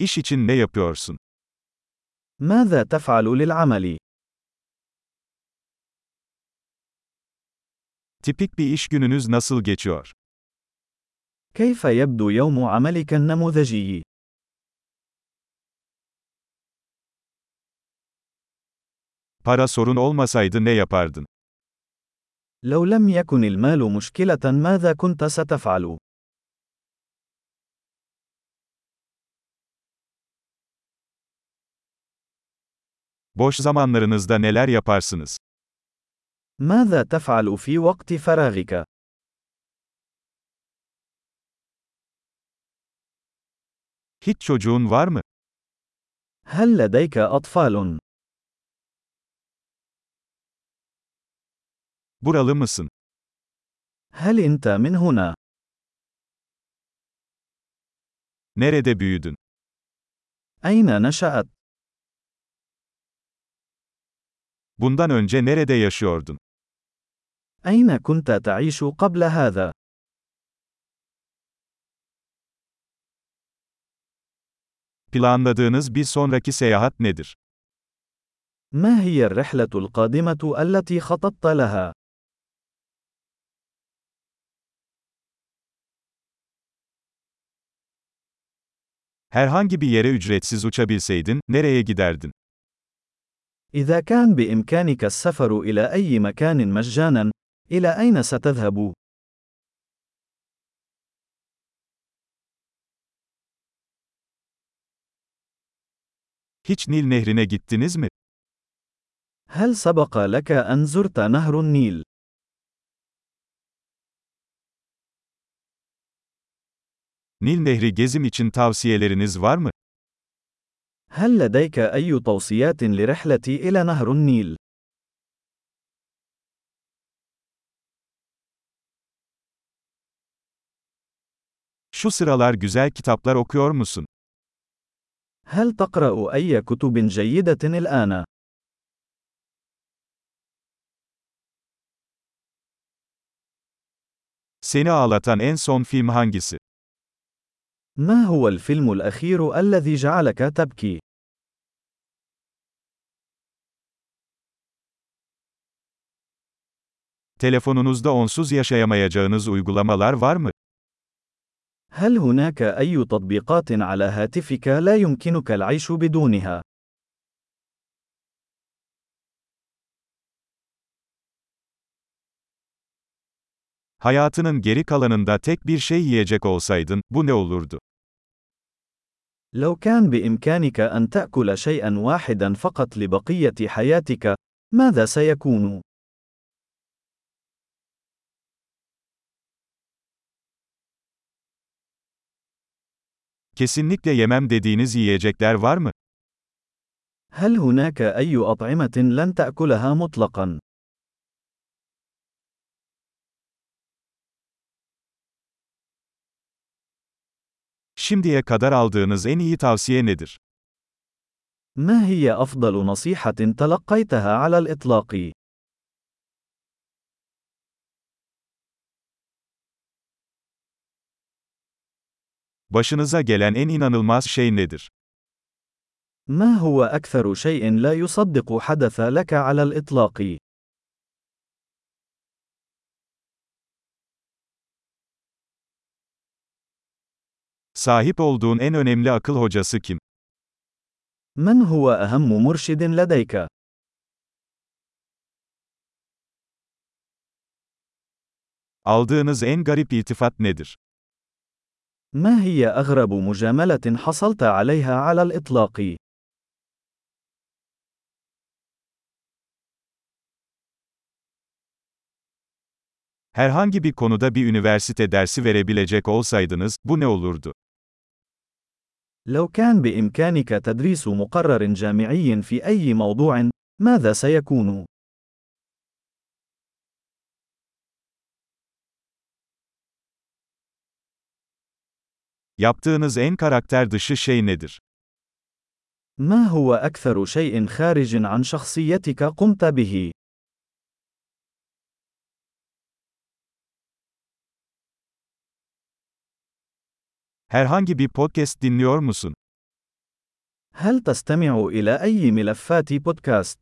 İş için ne yapıyorsun? ماذا تفعل للعمل؟ Tipik bir iş gününüz nasıl geçiyor? كيف يبدو يوم عملك النموذجي؟ Para sorun olmasaydı ne yapardın? لو لم يكن المال مشكلة ماذا كنت ستفعل؟ Boş zamanlarınızda neler yaparsınız? ماذا تفعل في وقت فراغك؟ Hiç çocuğun var mı? هل لديك أطفال؟ Buralı mısın? هل أنت من هنا؟ Nerede büyüdün? أين نشأت؟ Bundan önce nerede yaşıyordun? أين كنت تعيش قبل هذا؟ Planladığınız bir sonraki seyahat nedir? ما هي الرحلة القادمة التي خططت لها؟ Herhangi bir yere ücretsiz uçabilseydin, nereye giderdin? إذا كان بإمكانك السفر إلى أي مكان مجانا، إلى أين ستذهب؟ Hiç Nil Nehri'ne gittiniz mi? هل سبق لك أن زرت نهر النيل؟ Nil Nehri gezim için tavsiyeleriniz var mı? هل لديك أي توصيات لرحلتي إلى نهر النيل؟ Şu sıralar güzel kitaplar okuyor musun? هل تقرأ أي كتب جيدة الآن؟ Seni ağlatan en son film hangisi? ما هو الفيلم الأخير الذي جعلك تبكي؟ Telefonunuzda onsuz yaşayamayacağınız uygulamalar var mı? هل هناك أي تطبيقات على هاتفك لا يمكنك العيش بدونها؟ Hayatının geri kalanında tek bir şey yiyecek olsaydın, bu ne olurdu? لو كان بإمكانك أن تأكل شيئا واحدا فقط لبقية حياتك، ماذا سيكون؟ Kesinlikle yemem dediğiniz yiyecekler var mı? هل هناك أي أطعمة لن تأكلها مطلقا؟ Şimdiye kadar aldığınız en iyi tavsiye nedir? ما هي أفضل نصيحة تلقيتها على الإطلاق؟ Başınıza gelen en inanılmaz şey nedir? ما هو أكثر شيء لا يصدق حدث لك على الإطلاق؟ Sahip olduğun en önemli akıl hocası kim? من هو أهم مرشد لديك؟ Aldığınız en garip iltifat nedir? ما هي أغرب مجاملة حصلت عليها على الإطلاق؟ Herhangi bir konuda bir üniversite dersi verebilecek olsaydınız, bu ne olurdu? لو كان بإمكانك تدريس مقرر جامعي في أي موضوع، ماذا سيكون؟ Yaptığınız en karakter dışı şey nedir? ما هو أكثر شيء خارج عن شخصيتك قمت به؟ Herhangi bir podcast dinliyor musun? هل تستمع إلى أي ملفات بودكاست؟